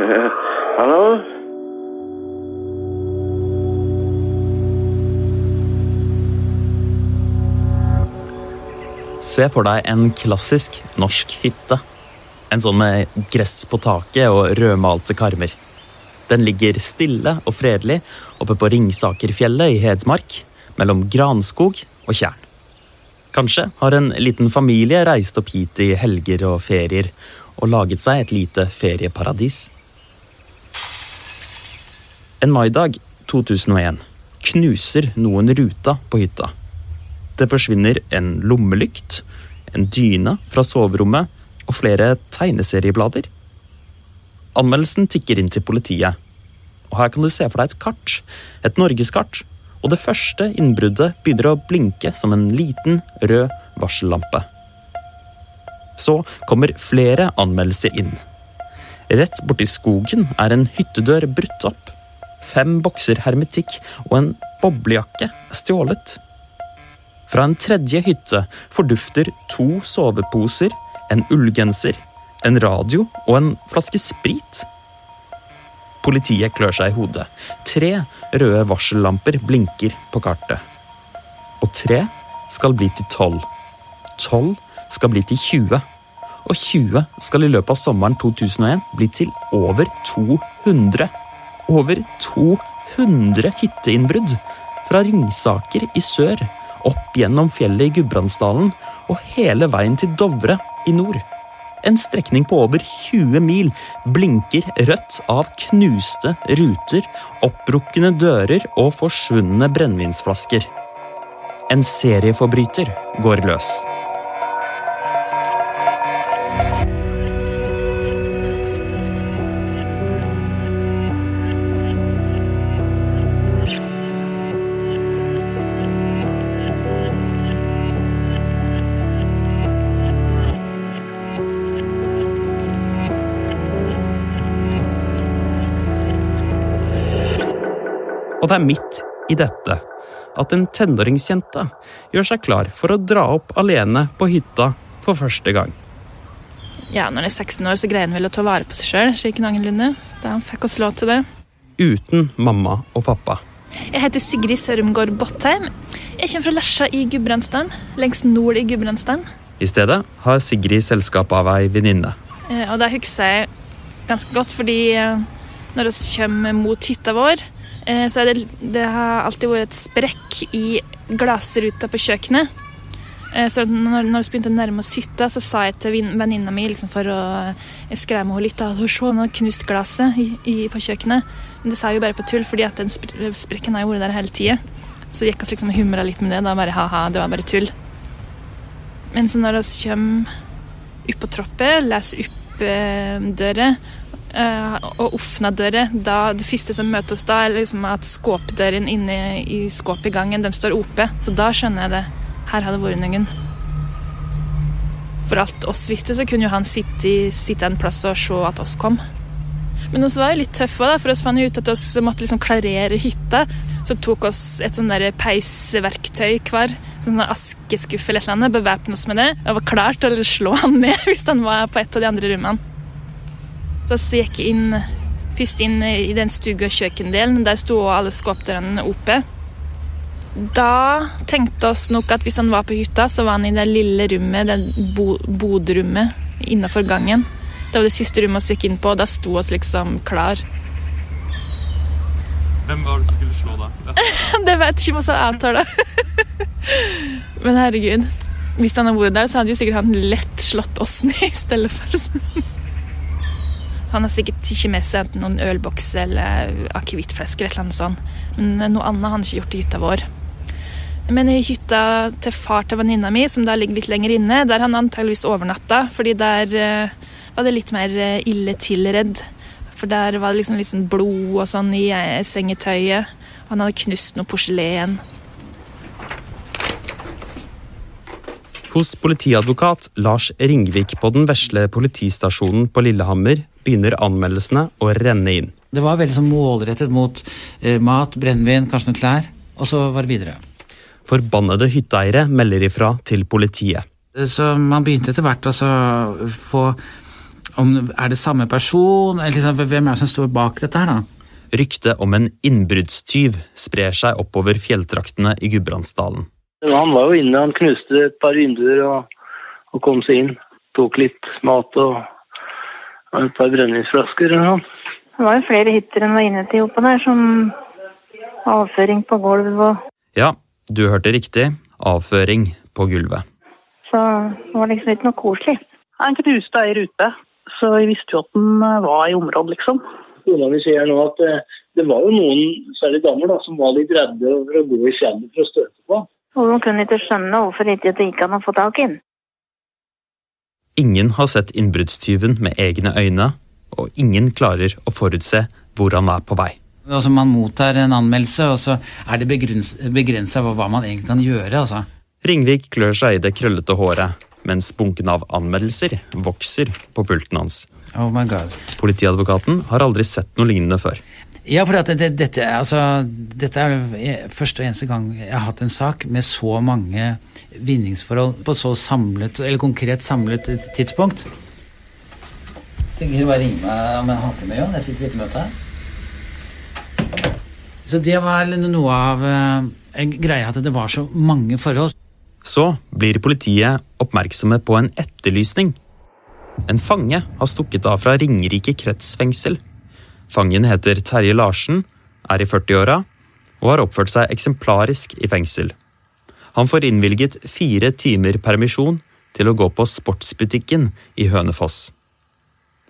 Eh, hallo? Se for deg en klassisk norsk hytte. En sånn med gress på taket og rødmalte karmer. Den ligger stille og fredelig oppe på Ringsakerfjellet i Hedmark, mellom granskog og tjern. Kanskje har en liten familie reist opp hit i helger og ferier og laget seg et lite ferieparadis. En maidag 2001 knuser noen ruta på hytta. Det forsvinner en lommelykt, en dyne fra soverommet og flere tegneserieblader. Anmeldelsen tikker inn til politiet. Og Her kan du se for deg et kart, et norgeskart, og det første innbruddet begynner å blinke som en liten, rød varsellampe. Så kommer flere anmeldelser inn. Rett borti skogen er en hyttedør brutt opp. Fem bokser hermetikk og en boblejakke stjålet. Fra en tredje hytte fordufter to soveposer, en ullgenser, en radio og en flaske sprit. Politiet klør seg i hodet. Tre røde varsellamper blinker på kartet. Og tre skal bli til tolv. Tolv skal bli til 20. Og 20 skal i løpet av sommeren 2001 bli til over 200. Over 200 hytteinnbrudd! Fra Ringsaker i sør, opp gjennom fjellet i Gudbrandsdalen og hele veien til Dovre i nord. En strekning på over 20 mil blinker rødt av knuste ruter, oppbrukne dører og forsvunne brennevinsflasker. En serieforbryter går løs. Og det er midt i dette at en tenåringsjente gjør seg klar for å dra opp alene på hytta for første gang. Ja, når han er 16 år, så greier han vel å ta vare på seg sjøl, slik noenlunde. Så da fikk oss lov til det. Uten mamma og pappa. Jeg heter Sigrid Sørumgård Bottheim. Jeg kommer fra Lesja i Gudbrandsdalen. Lengst nord i Gudbrandsdalen. I stedet har Sigrid selskap av ei venninne. Eh, Og det husker jeg ganske godt, fordi eh, når vi kommer mot hytta vår, så er det, det har alltid vært et sprekk i glassruta på kjøkkenet. Eh, Så når, når vi begynte å nærme oss hytta, så sa jeg til venninna mi liksom for å eh, skremme henne litt at hun så har knust glasset i, i, på kjøkkenet. Men det sa jeg jo bare på tull, fordi at den sprekken har jo vært der hele tida. Så gikk vi liksom og humra litt med det. Da bare ha-ha, det var bare tull. Men så når vi kommer opp på troppet, leser opp eh, eh, og åpner dører, da det første som møter oss da, er liksom at skåpdøren inne i skåpet i gangen, de står oppe. Så da skjønner jeg det. Her har det vært noen. For alt oss visste, så kunne jo han sitte, sitte en plass og se at oss kom. Men oss var jo litt tøffe, da, for oss fant ut at vi måtte liksom klarere hytta. Så tok oss et sånn der peisverktøy hver, sånn askeskuffe eller et eller annet, bevæpnet oss med det, og var klar til å slå han ned hvis han var på et av de andre rommene. Jeg gikk inn, først inn i den stue- og kjøkkendelen, der sto alle skulpturene oppe. Da tenkte oss nok at hvis han var på hytta, så var han i det lille rommet, det bo bodrommet innenfor gangen. Det var det siste rommet vi gikk inn på, og da sto oss liksom klar. Hvem var det som skulle slå da? Det vet ikke hadde avtale. Men herregud, hvis han hadde vært der, så hadde jo sikkert han lett slått oss ned i stedet for. Han har sikkert ikke med seg enten noen ølboks eller akevittflesker eller noe sånt. Men noe annet har han ikke gjort i hytta vår. Men i hytta til far til venninna mi, som da ligger litt lenger inne, der har han antageligvis overnatta, fordi der eh, var det litt mer eh, ille tilredd. For der var det liksom litt sånn blod og sånn i eh, sengetøyet. Og han hadde knust noe porselen. Hos politiadvokat Lars Ringvik på den vesle politistasjonen på Lillehammer begynner anmeldelsene å renne inn. Det var veldig sånn målrettet mot eh, mat, brennevin, kanskje noen klær, og så var det videre. Forbannede hytteeiere melder ifra til politiet. Så man begynte etter hvert altså få Om, er det samme person, eller liksom, hvem er det som står bak dette her, da? Ryktet om en innbruddstyv sprer seg oppover fjelltraktene i Gudbrandsdalen. Han var jo inne, han knuste et par vinduer og, og kom seg inn. Tok litt mat og, og et par brennevinsflasker eller noe. Det var jo flere hytter enn var inne til oppå der, som avføring på gulv og Ja, du hørte riktig. Avføring på gulvet. Så det var liksom ikke noe koselig. Han knuste i rute, så vi visste jo at han var i området, liksom. Kona mi sier nå at det, det var jo noen, særlig damer, da, som var litt redde for å gå i fjellet for å støte på. Og de kunne ikke skjønne hvorfor ikke det gikk an å få tak i den. Ingen har sett innbruddstyven med egne øyne, og ingen klarer å forutse hvor han er på vei. Altså Man mottar en anmeldelse, og så er det begrensa hva man egentlig kan gjøre. altså. Ringvik klør seg i det krøllete håret, mens bunken av anmeldelser vokser på pulten hans. Oh my god. Politiadvokaten har aldri sett noe lignende før. Ja, for det, dette, altså, dette er første og eneste gang jeg har hatt en sak med så mange vinningsforhold på så samlet, eller konkret samlet tidspunkt. Tenker bare ringe meg om en halvtime, Jon. Jeg sitter i møte her. Så det var noe av eh, greie at det var så mange forhold. Så blir politiet oppmerksomme på en etterlysning. En fange har stukket av fra Ringerike kretsfengsel. Fangen heter Terje Larsen, er i 40-åra og har oppført seg eksemplarisk i fengsel. Han får innvilget fire timer permisjon til å gå på sportsbutikken i Hønefoss.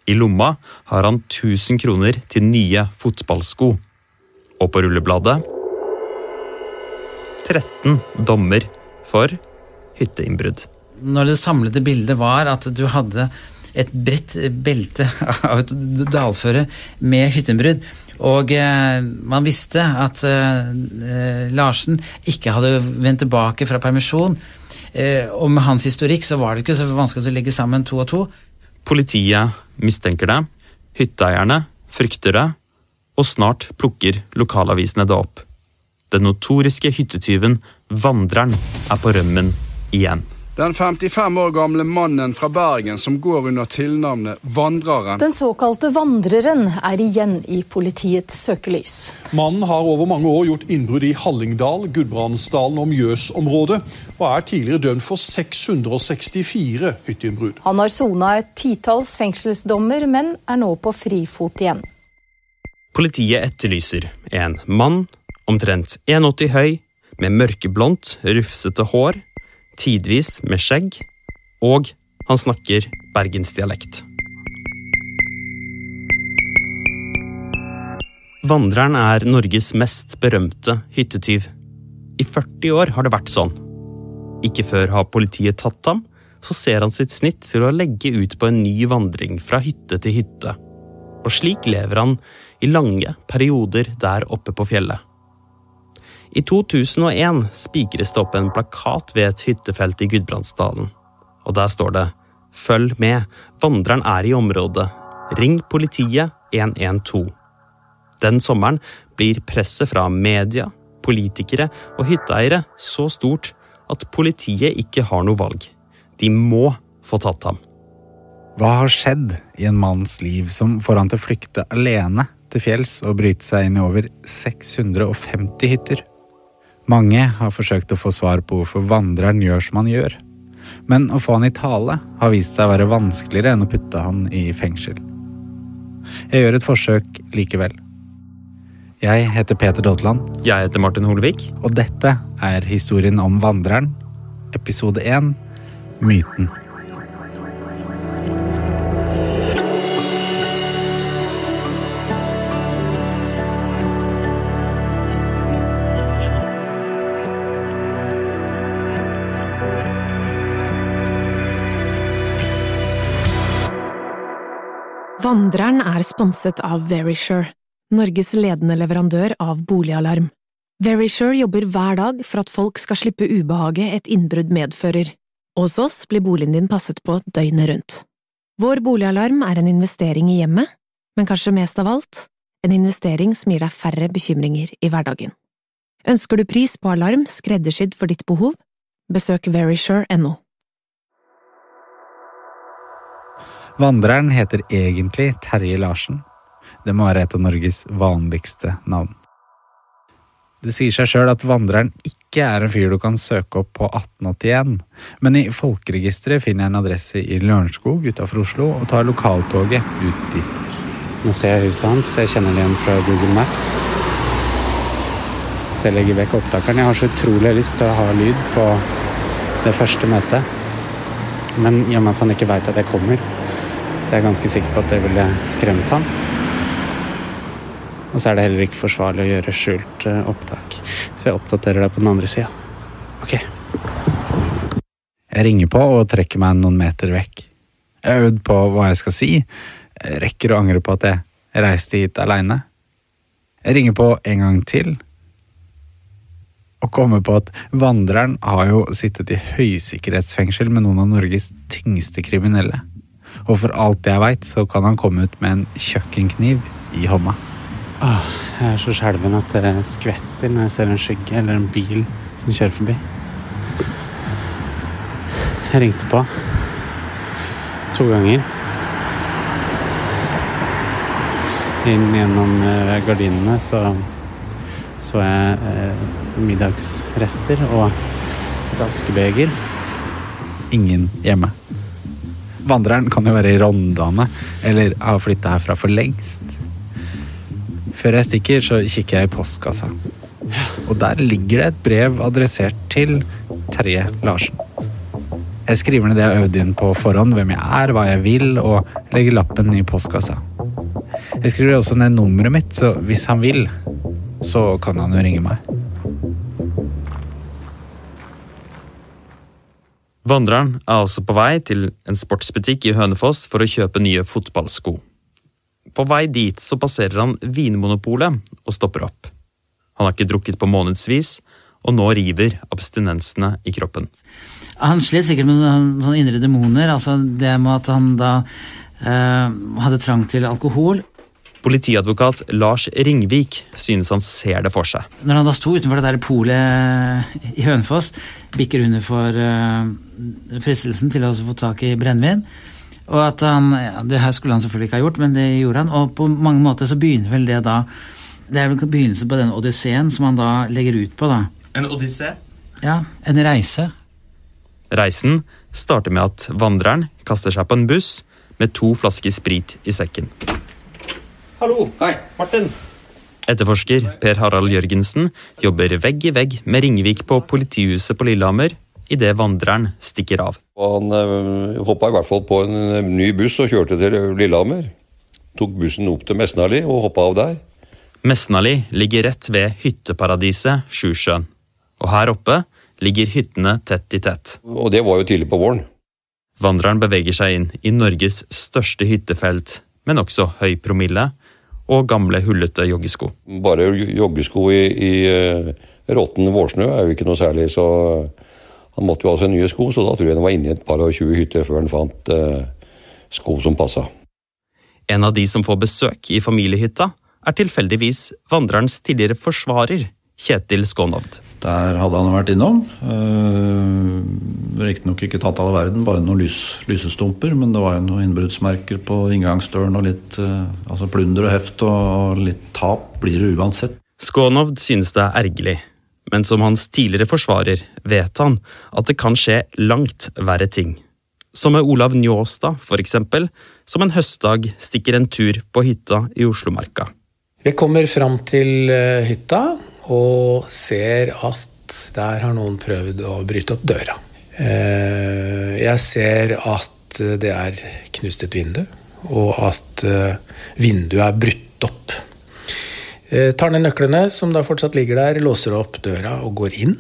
I lomma har han 1000 kroner til nye fotballsko. Og på rullebladet 13 dommer for hytteinnbrudd. Når det samlede bildet var at du hadde et bredt belte av et dalføre med hytteinnbrudd, og eh, man visste at eh, Larsen ikke hadde vendt tilbake fra permisjon, eh, og med hans historikk så var det ikke så vanskelig å legge sammen to og to. Politiet mistenker det, hytteeierne frykter det, og snart plukker lokalavisene det opp. Den notoriske hyttetyven Vandreren er på rømmen igjen. Den 55 år gamle mannen fra Bergen som går under tilnavnet Vandreren. Den såkalte Vandreren er igjen i politiets søkelys. Mannen har over mange år gjort innbrudd i Hallingdal, Gudbrandsdalen og Mjøsområdet, og er tidligere dømt for 664 hytteinnbrudd. Han har sona et titalls fengselsdommer, men er nå på frifot igjen. Politiet etterlyser en mann omtrent 1,80 høy, med mørkeblondt, rufsete hår, tidvis med skjegg, og han snakker bergensdialekt. Vandreren er Norges mest berømte hyttetyv. I 40 år har det vært sånn. Ikke før har politiet tatt ham, så ser han sitt snitt til å legge ut på en ny vandring fra hytte til hytte. Og slik lever han i lange perioder der oppe på fjellet. I 2001 spikres det opp en plakat ved et hyttefelt i Gudbrandsdalen. Og der står det Følg med, vandreren er i området. Ring politiet 112. Den sommeren blir presset fra media, politikere og hytteeiere så stort at politiet ikke har noe valg. De må få tatt ham. Hva har skjedd i en manns liv som får han til å flykte alene til fjells og bryte seg inn i over 650 hytter. Mange har forsøkt å få svar på hvorfor vandreren gjør som han gjør, men å få han i tale har vist seg å være vanskeligere enn å putte han i fengsel. Jeg gjør et forsøk likevel. Jeg heter Peter Daatland. Jeg heter Martin Holvik. Og dette er historien om vandreren, episode 1, Myten. Vandreren er sponset av Verisure, Norges ledende leverandør av boligalarm. Verisure jobber hver dag for at folk skal slippe ubehaget et innbrudd medfører. Hos oss blir boligen din passet på døgnet rundt. Vår boligalarm er en investering i hjemmet, men kanskje mest av alt en investering som gir deg færre bekymringer i hverdagen. Ønsker du pris på alarm skreddersydd for ditt behov? Besøk verisure.no. Vandreren heter egentlig Terje Larsen. Det må være et av Norges vanligste navn. Det sier seg sjøl at vandreren ikke er en fyr du kan søke opp på 1881, men i folkeregisteret finner jeg en adresse i Lørenskog utafor Oslo og tar lokaltoget ut dit. Nå ser jeg huset hans, jeg kjenner det igjen fra Google Maps. Så jeg legger vekk opptakeren. Jeg har så utrolig lyst til å ha lyd på det første møtet. Men i og med at han ikke veit at jeg kommer, så jeg er ganske sikker på at det ville skremt han. Og så er det heller ikke forsvarlig å gjøre skjult eh, opptak. Så jeg oppdaterer deg på den andre sida. Ok. Jeg ringer på og trekker meg noen meter vekk. Jeg har øvd på hva jeg skal si. Jeg rekker å angre på at jeg reiste hit aleine. Jeg ringer på en gang til. Og kommer på at vandreren har jo sittet i høysikkerhetsfengsel med noen av Norges tyngste kriminelle. Og for alt jeg veit, så kan han komme ut med en kjøkkenkniv i hånda. Åh, jeg er så skjelven at det skvetter når jeg ser en skygge eller en bil som kjører forbi. Jeg ringte på to ganger. Inn gjennom eh, gardinene så så jeg eh, middagsrester og et askebeger. Ingen hjemme. Vandreren kan jo være i Rondane eller ha flytta herfra for lengst. Før jeg stikker, så kikker jeg i postkassa. Og der ligger det et brev adressert til Terje Larsen. Jeg skriver ned det jeg har øvd inn på forhånd, hvem jeg er, hva jeg vil, og legger lappen i postkassa. Jeg skriver også ned nummeret mitt, så hvis han vil, så kan han jo ringe meg. Vandreren er altså på vei til en sportsbutikk i Hønefoss for å kjøpe nye fotballsko. På vei dit så passerer han Vinmonopolet og stopper opp. Han har ikke drukket på månedsvis, og nå river abstinensene i kroppen. Han slet sikkert med sånne indre demoner, altså det med at han da eh, hadde trang til alkohol. Politiadvokat Lars Ringvik synes han ser det for seg. Når han da sto utenfor det der polet i Hønefoss, bikker under for uh, fristelsen til å få tak i brennevin. Og at han, ja, Det her skulle han selvfølgelig ikke ha gjort, men det gjorde han. Og på mange måter så begynner vel det da Det er vel begynnelsen på den odysseen som han da legger ut på. da. En odyssé? Ja, en reise. Reisen starter med at vandreren kaster seg på en buss med to flasker sprit i sekken. Hallo. Hei. Martin. Etterforsker Per Harald Jørgensen jobber vegg i vegg med Ringvik på politihuset på Lillehammer idet vandreren stikker av. Han øh, hoppa i hvert fall på en eh, ny buss og kjørte til Lillehammer. Tok bussen opp til Mesnali og hoppa av der. Mesnali ligger rett ved hytteparadiset Sjusjøen. Og her oppe ligger hyttene tett i tett. Og det var jo tidlig på våren. Vandreren beveger seg inn i Norges største hyttefelt, men også høy promille og gamle, hullete joggesko. Bare joggesko i, i uh, råtten vårsnø er jo ikke noe særlig, så han måtte jo ha seg nye sko, så da tror jeg han var inne i et par og tjue hytter før han fant eh, sko som passa. En av de som får besøk i familiehytta, er tilfeldigvis vandrerens tidligere forsvarer, Kjetil Skånovd. Der hadde han vært innom. Eh, Riktignok ikke tatt all verden, bare noen lys, lysestumper. Men det var jo noen innbruddsmerker på inngangsdøren og litt eh, altså plunder og heft og litt tap blir det uansett. Skånovd synes det er ergerlig men som hans tidligere forsvarer vet han at det kan skje langt verre ting. Som med Olav Njåstad, for eksempel, som en høstdag stikker en tur på hytta i Oslomarka. Vi kommer fram til eh, hytta og ser at der har noen prøvd å bryte opp døra. Eh, jeg ser at det er knust et vindu, og at eh, vinduet er brutt opp. Jeg tar ned nøklene, som da fortsatt ligger der, låser opp døra og går inn.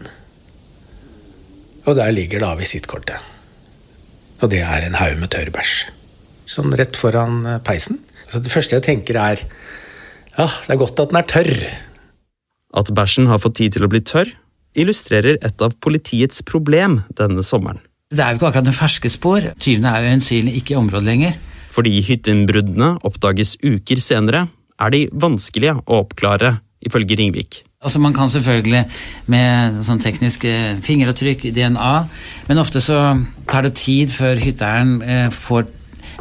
Og der ligger da visittkortet. Og det er en haug med tørr bæsj. Sånn rett foran eh, peisen. Så det første jeg tenker, er ja, det er godt at den er tørr. At bæsjen har fått tid til å bli tørr, illustrerer et av politiets problem denne sommeren. Det er jo ikke akkurat noen ferske spor. Tyvene er jo øyensynlig ikke i området lenger. Fordi hytteinnbruddene oppdages uker senere, er de vanskelige å oppklare, ifølge Ringvik. Altså Man kan selvfølgelig med sånn teknisk eh, fingeravtrykk, DNA, men ofte så tar det tid før hytteeieren eh, får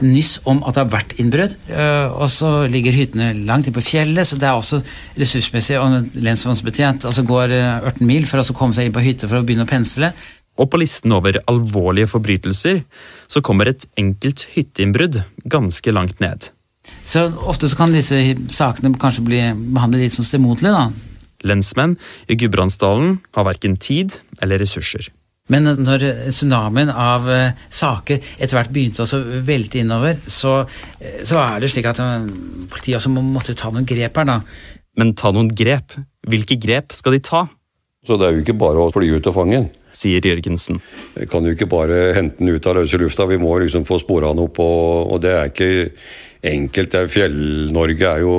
nyss om at det har vært innbrudd. Eh, og så ligger hyttene langt inn på fjellet, så det er også ressursmessig og en lensmannsbetjent altså går 18 mil for å komme seg inn på hytte for å begynne å pensle. Og på listen over alvorlige forbrytelser så kommer et enkelt hytteinnbrudd ganske langt ned. Så ofte så kan disse sakene kanskje bli behandlet litt sånn stemoderlig, da. Lensmenn i Gudbrandsdalen har verken tid eller ressurser. Men når tsunamien av uh, saker etter hvert begynte å velte innover, så, uh, så, er det slik at politiet også måtte ta noen grep her, da. Men ta noen grep? Hvilke grep skal de ta? Så det er jo ikke bare å fly ut og fange den. Sier Jørgensen. Vi kan jo ikke bare hente den ut av løse lufta, vi må liksom få spora den opp, og, og det er ikke enkelt. Fjell-Norge er jo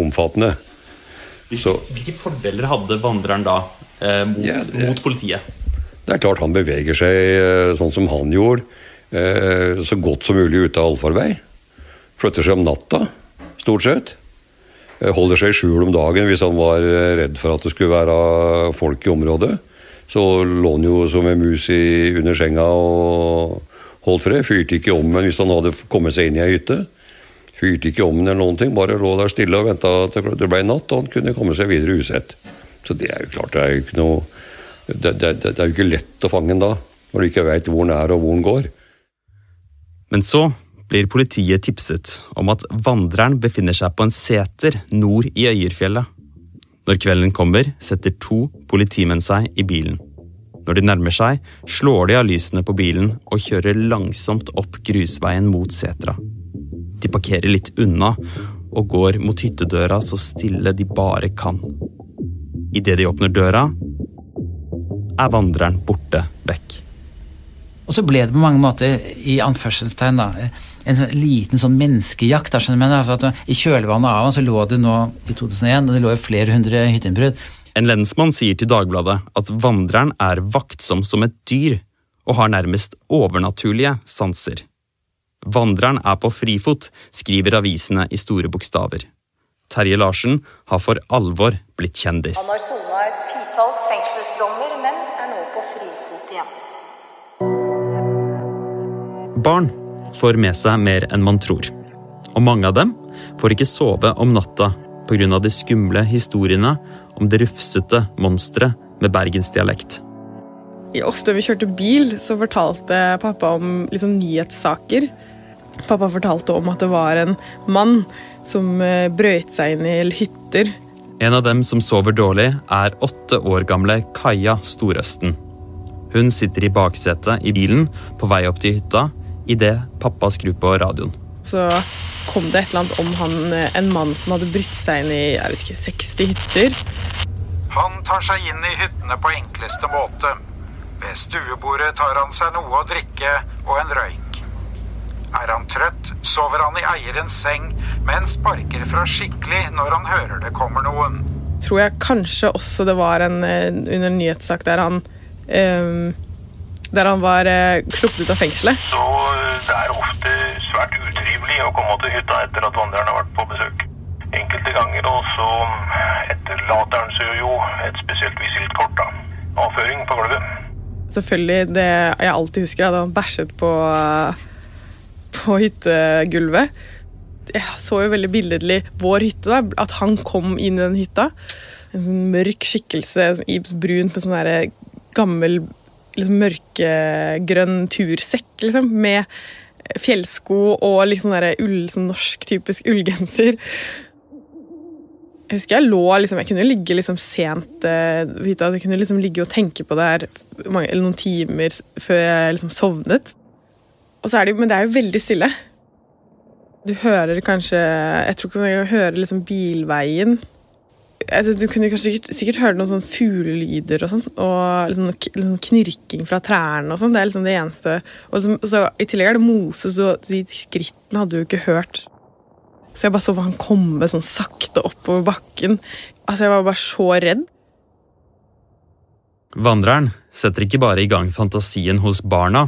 omfattende. Hvilke, hvilke fordeler hadde vandreren da eh, mot, ja, det, mot politiet? Det er klart han beveger seg eh, sånn som han gjorde, eh, så godt som mulig ute av allfarvei. Flytter seg om natta, stort sett. Eh, holder seg i skjul om dagen hvis han var redd for at det skulle være folk i området. Så lå han jo som en mus under senga og holdt fred. Fyrte ikke om men hvis han hadde kommet seg inn i ei hytte. Fyrte ikke om eller noen ting, bare lå der stille og venta til det ble natt, og han kunne komme seg videre usett. Så det er jo klart, det er jo ikke noe det, det, det, er jo ikke lett å fange den da, når du ikke veit hvor den er og hvor den går. Men så blir politiet tipset om at vandreren befinner seg på en seter nord i Øyerfjellet. Når kvelden kommer, setter to politimenn seg i bilen. Når de nærmer seg, slår de av lysene på bilen og kjører langsomt opp grusveien mot setra. De parkerer litt unna og går mot hyttedøra så stille de bare kan. Idet de åpner døra, er vandreren borte vekk. Og så ble det på mange måter, i anførselstegn, da, en sånn liten sånn menneskejakt. Da, skjønner jeg, for at I kjølvannet av han så lå det nå i 2001 og det lå jo flere hundre hytteinnbrudd. En lensmann sier til Dagbladet at vandreren er vaktsom som et dyr og har nærmest overnaturlige sanser. Vandreren er på frifot, skriver avisene i store bokstaver. Terje Larsen har for alvor blitt kjendis. Han har sona et titalls fengselsdommer, Barn får med seg mer enn man tror. Og mange av dem får ikke sove om natta pga. de skumle historiene om det rufsete monsteret med bergensdialekt. Ofte vi kjørte bil, så fortalte pappa om liksom, nyhetssaker. Pappa fortalte om at det var en mann som eh, brøyt seg inn i hytter. En av dem som sover dårlig, er åtte år gamle Kaja Storøsten. Hun sitter i baksetet i bilen på vei opp til hytta idet pappa skrur på radioen. Så kom det et eller annet om han, eh, en mann som hadde brutt seg inn i jeg vet ikke, 60 hytter. Han tar seg inn i hyttene på enkleste måte. Ved stuebordet tar han seg noe å drikke og en røyk. Er han trøtt, sover han i eierens seng, men sparker fra skikkelig når han hører det kommer noen. Tror jeg kanskje også det var en eh, under en nyhetssak der han um, der han var uh, sluppet ut av fengselet. Så det er ofte svært utrivelig å komme til hytta etter at vandreren har vært på besøk. Enkelte ganger også etterlater han seg jo et spesielt visittkort. da. Avføring på gulvet. Selvfølgelig, det jeg alltid husker, er at han bæsjet på uh, på hyttegulvet. Jeg så jo veldig billedlig vår hytte, da, at han kom inn i den hytta. En sånn mørk skikkelse i brun på sånn gammel liksom mørkegrønn tursekk, liksom, med fjellsko og liksom ull, sånn norsk typisk ullgenser. Jeg husker jeg lå liksom, Jeg kunne ligge liksom sent uh, Jeg kunne liksom ligge og tenke på det her mange, noen timer før jeg liksom sovnet. Er det, men det er jo veldig stille. Du hører kanskje Jeg tror ikke man hører liksom bilveien. Altså, du kunne sikkert, sikkert høre noen sånn fuglelyder og sånn. Og liksom, liksom knirking fra trærne og sånn. Det er liksom det eneste. Og liksom, så, I tillegg er det mose, så de skrittene hadde du ikke hørt. Så jeg bare så han komme sånn sakte oppover bakken. Altså, Jeg var bare så redd. Vandreren setter ikke bare i gang fantasien hos barna,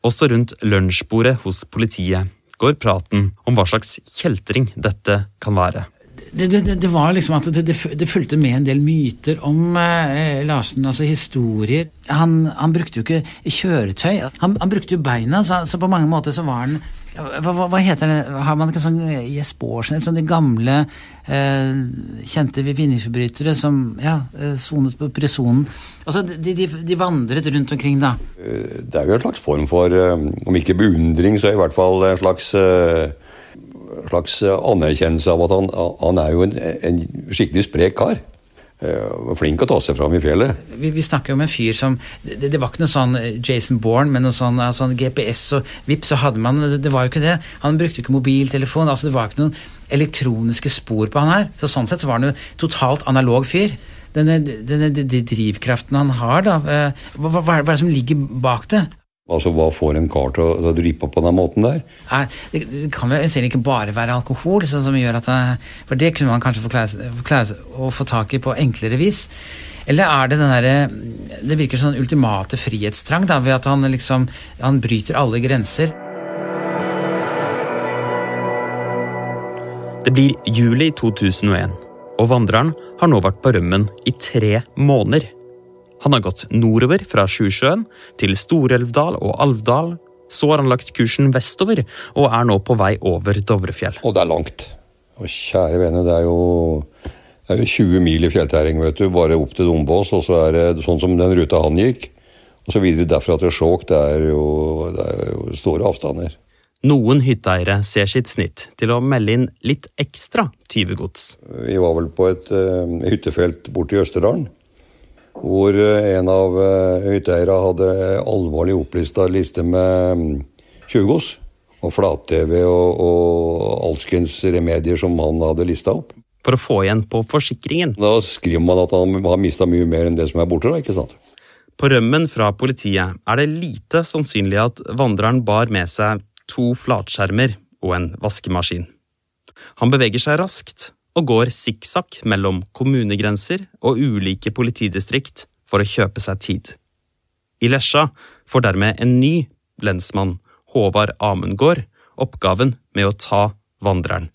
også rundt lunsjbordet hos politiet går praten om hva slags kjeltring dette kan være. Det, det, det, var liksom at det, det, fulgte med en del myter om eh, Larsen, altså historier. Han, han, brukte jo ikke kjøretøy, han, han brukte jo beina, så, så, på mange måter så var han hva, hva, hva heter det, har man ikke sånn Jes Baarsen, sånn de gamle eh, kjente vinningsforbrytere som ja, eh, sonet på prisonen? Altså, de, de, de, vandret rundt omkring, da. Det er jo en slags form for, om ikke beundring, så i hvert fall en slags slags anerkjennelse av at han, han er jo en, en skikkelig sprek kar. Uh, flink å ta seg fram i fjellet. Vi, vi snakker om en fyr som det, det, var ikke noe sånn eh, Jason Bourne med noe sånn, sånn GPS og vips, så hadde man det, var jo ikke det. Han brukte ikke mobiltelefon. altså Det var ikke noen elektroniske spor på han her. Så Sånn sett så var han jo totalt analog fyr. Denne, denne, denne drivkraften han har, da, hva, hva, hva, er det som ligger bak det? Altså, Hva får en kar til å, drive på på den måten der? Det, det kan vel ikke bare være alkohol sånn som gjør at det, For det kunne man kanskje forklare, forklare å få tak i på enklere vis. Eller er det den derre Det virker som sånn ultimate frihetstrang da, ved at han liksom Han bryter alle grenser. Det blir juli 2001, og vandreren har nå vært på rømmen i tre måneder. Han har gått nordover fra Sjusjøen til Storelvdal og Alvdal. Så har han lagt kursen vestover og er nå på vei over Dovrefjell. Og det er langt. Og kjære vene, det er jo, det er jo 20 mil i fjellterreng, vet du. Bare opp til Dombås, og så er det sånn som den ruta han gikk. Og så videre derfra til Skjåk. Det, det er jo store avstander. Noen hytteeiere ser sitt snitt til å melde inn litt ekstra tyvegods. Vi var vel på et uh, hyttefelt borte i Østerdalen hvor eh, en av eh, hytteeierne hadde alvorlig opplista liste med tjuvgods. Mm, og flat-TV og, og alskens remedier som han hadde lista opp. For å få igjen på forsikringen. Da skriver man at han har mista mye mer enn det som er borte. da, ikke sant? På rømmen fra politiet er det lite sannsynlig at vandreren bar med seg to flatskjermer og en vaskemaskin. Han beveger seg raskt og går sikksakk mellom kommunegrenser og ulike politidistrikt for å kjøpe seg tid. I Lesja får dermed en ny lensmann, Håvard Amundgård, oppgaven med å ta vandreren.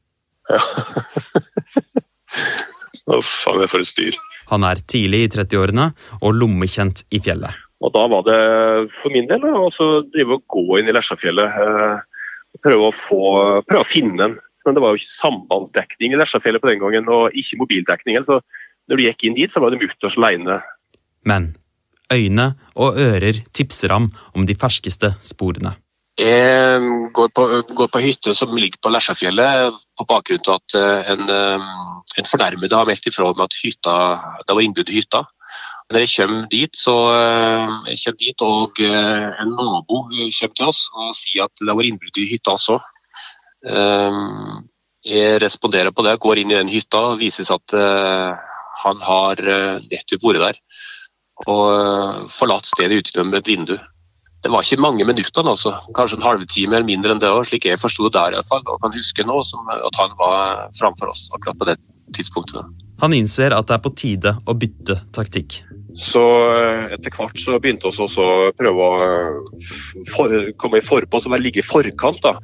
Ja. Å, faen meg, for et styr. Han er tidlig i 30-årene og lommekjent i fjellet. Og Da var det for min del å drive og gå inn i Lesjafjellet. Eh, prøve å, få, prøve å finne en men det var jo ikke sambandsdekning i Lesjafjellet på den gangen, og ikke mobildekning. Så når du gikk inn dit, så var det mutters aleine. Men øyne og ører tipser ham om de ferskeste sporene. Jeg går på, går på hytte som ligger på Lesjafjellet på bakgrunn av at eh, en, eh, en fornærmede har meldt ifra om at hytta, det var innbrudd i hytta. Når jeg kommer dit, så eh, jeg kommer dit, og en nabo kommer til oss og sier at det var innbrudd i hytta også. Ehm, jeg responderer på det, går inn i den hytta og viser seg at eh, han har eh, nettopp vært der. Og eh, forlatt stedet utenom et vindu. Det var ikke mange minuttene, altså. kanskje en halvtime eller mindre enn det òg, slik jeg forsto der iallfall. Og kan huske nå som, at han var framfor oss akkurat på det tidspunktet. Han innser at det er på tide å bytte taktikk. Så etter hvert så begynte vi også å prøve å for, komme i forpå, så ligge i forkant. da.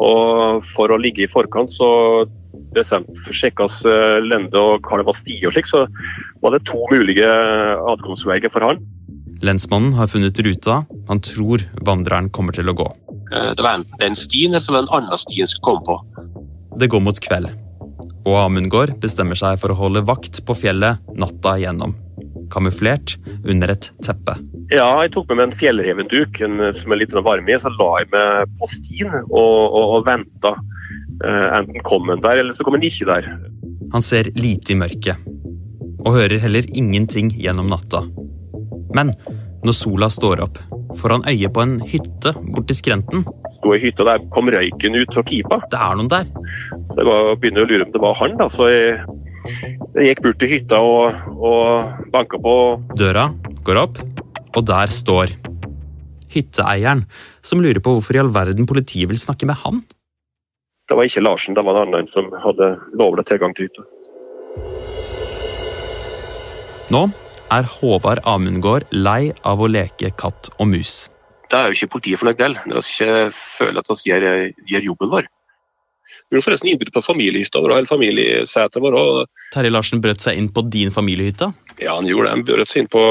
Og for å ligge i forkant så sjekkas eh, lende og hva det var sti og slik, så var det to mulige adkomstveier for han. Lensmannen har funnet ruta han tror vandreren kommer til å gå. Eh, det var enten den stien eller så var det en annen sti han skulle komme på. Det går mot kveld, og Amundgaard bestemmer seg for å holde vakt på fjellet natta igjennom kamuflert under et teppe. Ja, jeg tok med meg en fjellrevenduk som er litt sånn varm i. Så la jeg meg på stien og, og, og venta. Uh, enten kom han der, eller så kom han ikke der. Han ser lite i mørket, og hører heller ingenting gjennom natta. Men når sola står opp, får han øye på en hytte borti skrenten. Sto i hytta der kom røyken ut fra pipa. Det er noen der. Så jeg begynner å lure om det var han. da, så jeg jeg gikk bort til hytta og, og banka på. Døra går opp, og der står hytteeieren, som lurer på hvorfor i all verden politiet vil snakke med han. Det var ikke Larsen, det var en annen som hadde lovlig tilgang til hytta. Nå er Håvard Amundgaard lei av å leke katt og mus. Det er jo ikke politiet fornøyd del, når vi ikke føler at vi gjør, gjør jobben vår. Vi gjorde forresten innbrudd på familiehytta vår, eller familiesetet vår. Terje Larsen brøt seg inn på din familiehytte? Ja, han gjorde det. Han brøt seg inn på,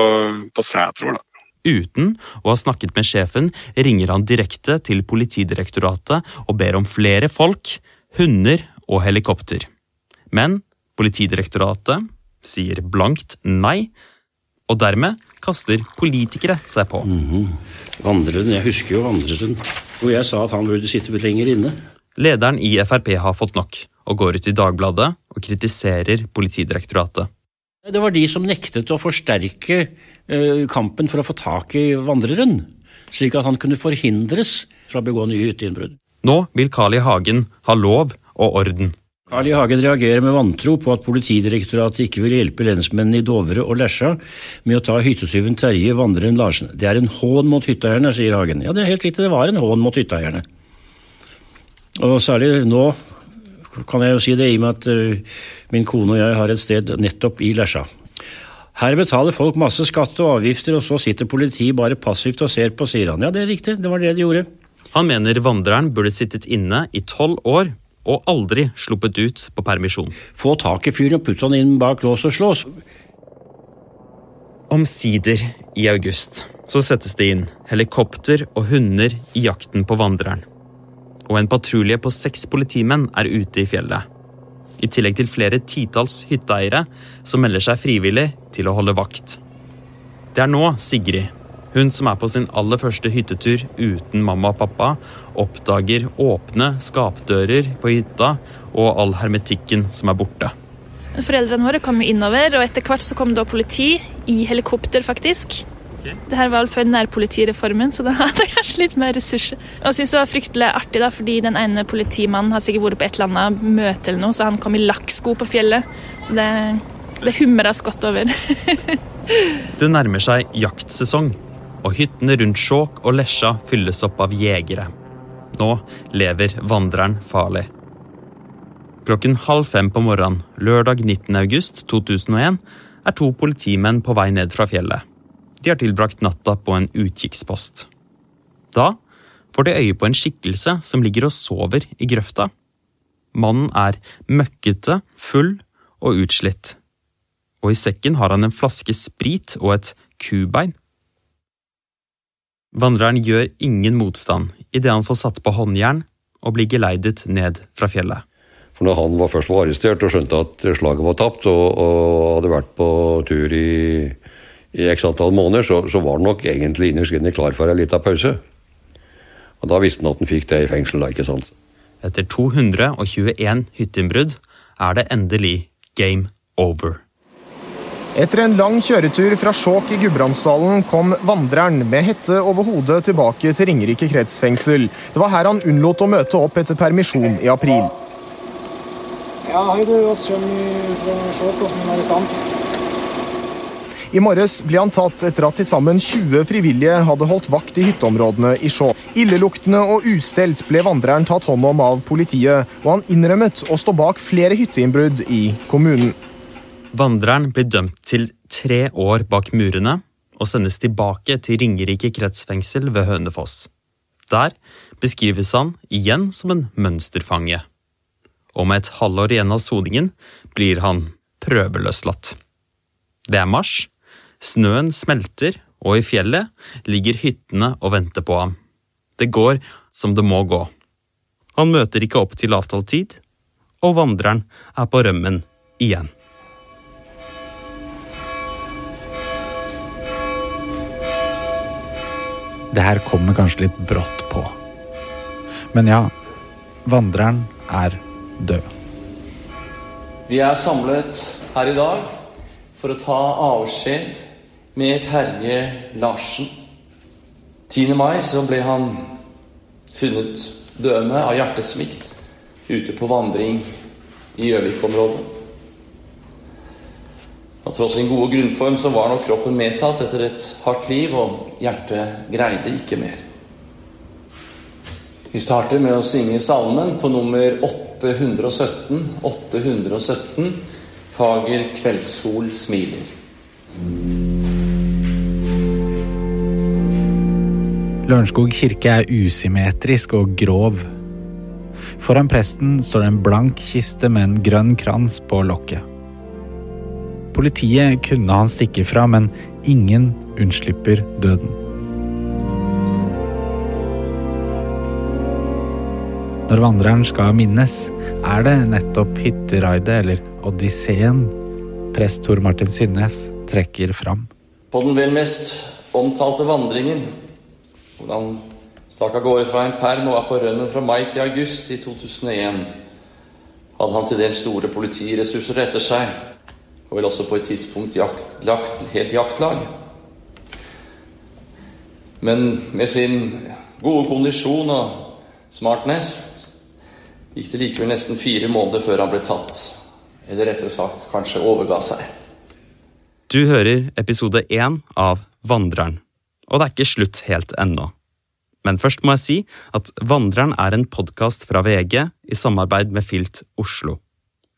på setet vår. Uten å ha snakket med sjefen, ringer han direkte til Politidirektoratet og ber om flere folk, hunder og helikopter. Men Politidirektoratet sier blankt nei, og dermed kaster politikere seg på. Vandreren, Jeg husker jo vandreren, hvor jeg sa at han burde sitte lenger inne. Lederen i Frp har fått nok, og går ut i Dagbladet og kritiserer Politidirektoratet. Det var de som nektet å forsterke eh, kampen for å få tak i vandreren, slik at han kunne forhindres fra å begå nye hytteinnbrudd. Nå vil Carl I. Hagen ha lov og orden. Carl I. Hagen reagerer med vantro på at Politidirektoratet ikke vil hjelpe lensmennene i Dovre og Lesja med å ta hyttetyven Terje Vandreren Larsen. Det er en hån mot hytteeierne, sier Hagen. Ja, det er helt riktig, det var en hån mot hytteeierne. Og særlig nå kan jeg jo si det i og med at uh, min kone og jeg har et sted nettopp i Lesja. Her betaler folk masse skatt og avgifter, og så sitter politiet bare passivt og ser på, sier han. Ja, det er riktig, det var det de gjorde. Han mener vandreren burde sittet inne i tolv år og aldri sluppet ut på permisjon. Få tak i fyren og putt han inn bak lås og slås. Omsider, i august, så settes det inn helikopter og hunder i jakten på vandreren. Og en patrulje på seks politimenn er ute i fjellet. I tillegg til flere titalls hytteeiere som melder seg frivillig til å holde vakt. Det er nå Sigrid, hun som er på sin aller første hyttetur uten mamma og pappa, oppdager åpne skapdører på hytta og all hermetikken som er borte. Foreldrene våre kom jo innover, og etter hvert så kom da politi i helikopter, faktisk. Det her var vel før nærpolitireformen, så da hadde jeg kanskje litt mer ressurser. Og jeg synes det var fryktelig artig, da, fordi den ene politimannen har sikkert vært på et eller annet møte, eller noe, så han kom i lakksko på fjellet. Så det, det humra godt over. det nærmer seg jaktsesong, og hyttene rundt Skjåk og Lesja fylles opp av jegere. Nå lever vandreren farlig. Klokken halv fem på morgenen lørdag 19. august 2001 er to politimenn på vei ned fra fjellet. De har tilbrakt natta på en utkikkspost. Da får de øye på en skikkelse som ligger og sover i grøfta. Mannen er møkkete, full og utslitt. Og i sekken har han en flaske sprit og et kubein. Vandreren gjør ingen motstand idet han får satt på håndjern og blir geleidet ned fra fjellet. For når han var først var arrestert og skjønte at slaget var tapt, og, og hadde vært på tur i, i x antall måneder, så, så var han nok egentlig innerst inne klar for en liten pause. Og da visste han at han fikk det i fengsel, da, ikke sant. Etter 221 hytteinnbrudd er det endelig game over. Etter en lang kjøretur fra Skjåk i Gudbrandsdalen kom vandreren med hette over hodet tilbake til Ringerike kretsfengsel. Det var her han unnlot å møte opp etter permisjon i april. Ja, hei du. Vi kommer fra Skjåk som en arrestant. I morges ble han tatt etter at til sammen 20 frivillige hadde holdt vakt i hytteområdene i Skjå. Illeluktende og ustelt ble vandreren tatt hånd om av politiet, og han innrømmet å stå bak flere hytteinnbrudd i kommunen. Vandreren blir dømt til tre år bak murene og sendes tilbake til Ringerike kretsfengsel ved Hønefoss. Der beskrives han igjen som en mønsterfange. Og med et halvår igjen av soningen blir han prøveløslatt. Det er mars, snøen smelter, og i fjellet ligger hyttene og venter på ham. Det går som det må gå. Han møter ikke opp til avtalt tid, og vandreren er på rømmen igjen. Det her kommer kanskje litt brått på. Men ja, vandreren er død. Vi er samlet her i dag for å ta avskjed med Terje Larsen. 10. mai så ble han funnet døende av hjertesvikt ute på vandring i Gjøvik-området. Og Tross sin gode grunnform så var nok kroppen medtatt etter et hardt liv, og hjertet greide ikke mer. Vi starter med å synge salmen på nummer 817. 817. Fager kveldssol smiler. Lørenskog kirke er usymmetrisk og grov. Foran presten står det en blank kiste med en grønn krans på lokket. Politiet kunne han stikke fra, men ingen unnslipper døden. Når vandreren skal minnes, er det nettopp hytteraidet, eller odysseen, prest Tor Martin Synnes trekker fram. På den vel mest omtalte vandringen, hvor han stakk gårde fra en perm og var på rønnen fra mai til august i 2001, hadde han til dels store politiressurser etter seg, og vel også på et tidspunkt jakt, lagt helt jaktlag. Men med sin gode kondisjon og smartness gikk det likevel nesten fire måneder før han ble tatt. Eller rettere sagt kanskje overga seg. Du hører episode én av Vandreren, og det er ikke slutt helt ennå. Men først må jeg si at Vandreren er en podkast fra VG i samarbeid med Filt Oslo.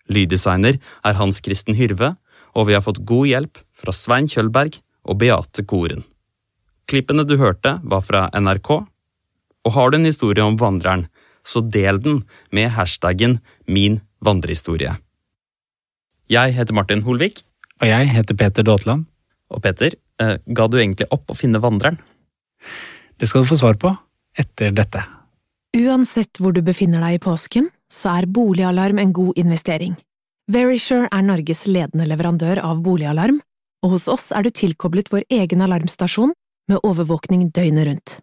Lyddesigner er Hans Kristen Hyrve, og vi har fått god hjelp fra Svein Kjølberg og Beate Koren. Klippene du hørte, var fra NRK. Og har du en historie om Vandreren, så del den med hashtaggen min vandrehistorie. Jeg heter Martin Holvik. Og jeg heter Peter Daatland. Og Peter, ga du egentlig opp å finne vandreren? Det skal du få svar på etter dette. Uansett hvor du befinner deg i påsken, så er boligalarm en god investering. Verisure er Norges ledende leverandør av boligalarm, og hos oss er du tilkoblet vår egen alarmstasjon med overvåkning døgnet rundt.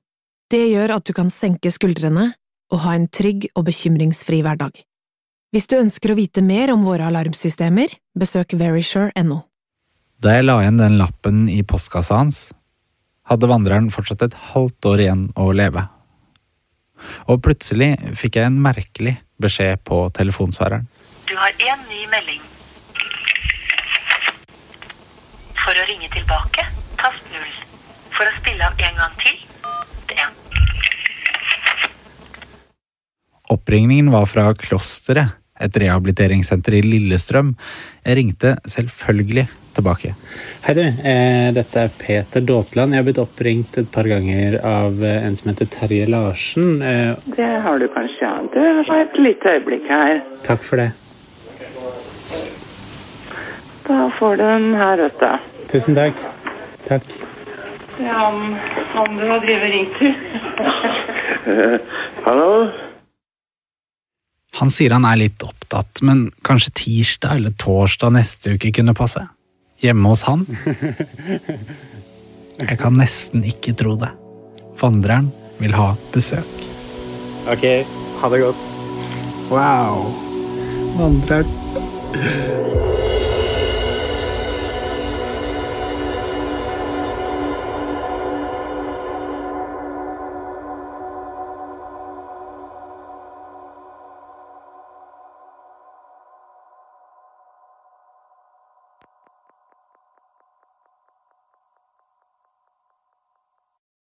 Det gjør at du kan senke skuldrene og ha en trygg og bekymringsfri hverdag. Hvis du ønsker å vite mer om våre alarmsystemer, besøk verisure.no. Da jeg la igjen den lappen i postkassa hans, hadde vandreren fortsatt et halvt år igjen å leve. Og plutselig fikk jeg en merkelig beskjed på telefonsvareren. Du har én ny melding. For å ringe tilbake, tast null. For å spille av en gang til, det. Oppringningen var fra Klosteret, et rehabiliteringssenter i Lillestrøm. Jeg ringte selvfølgelig tilbake. Hei du, eh, dette er Peter Daatland. Jeg har blitt oppringt et par ganger av eh, en som heter Terje Larsen. Eh, Det har du kanskje, ja. Du har et lite øyeblikk her. takk for det. Da får du den her, vet du. Tusen takk. Takk. Ja, han, han du har drevet ringt til. Hallo? Han sier han er litt opptatt, men kanskje tirsdag eller torsdag neste uke kunne passe? Hjemme hos han? Jeg kan nesten ikke tro det. Vandreren vil ha besøk. Ok, ha det godt. Wow. Vandreren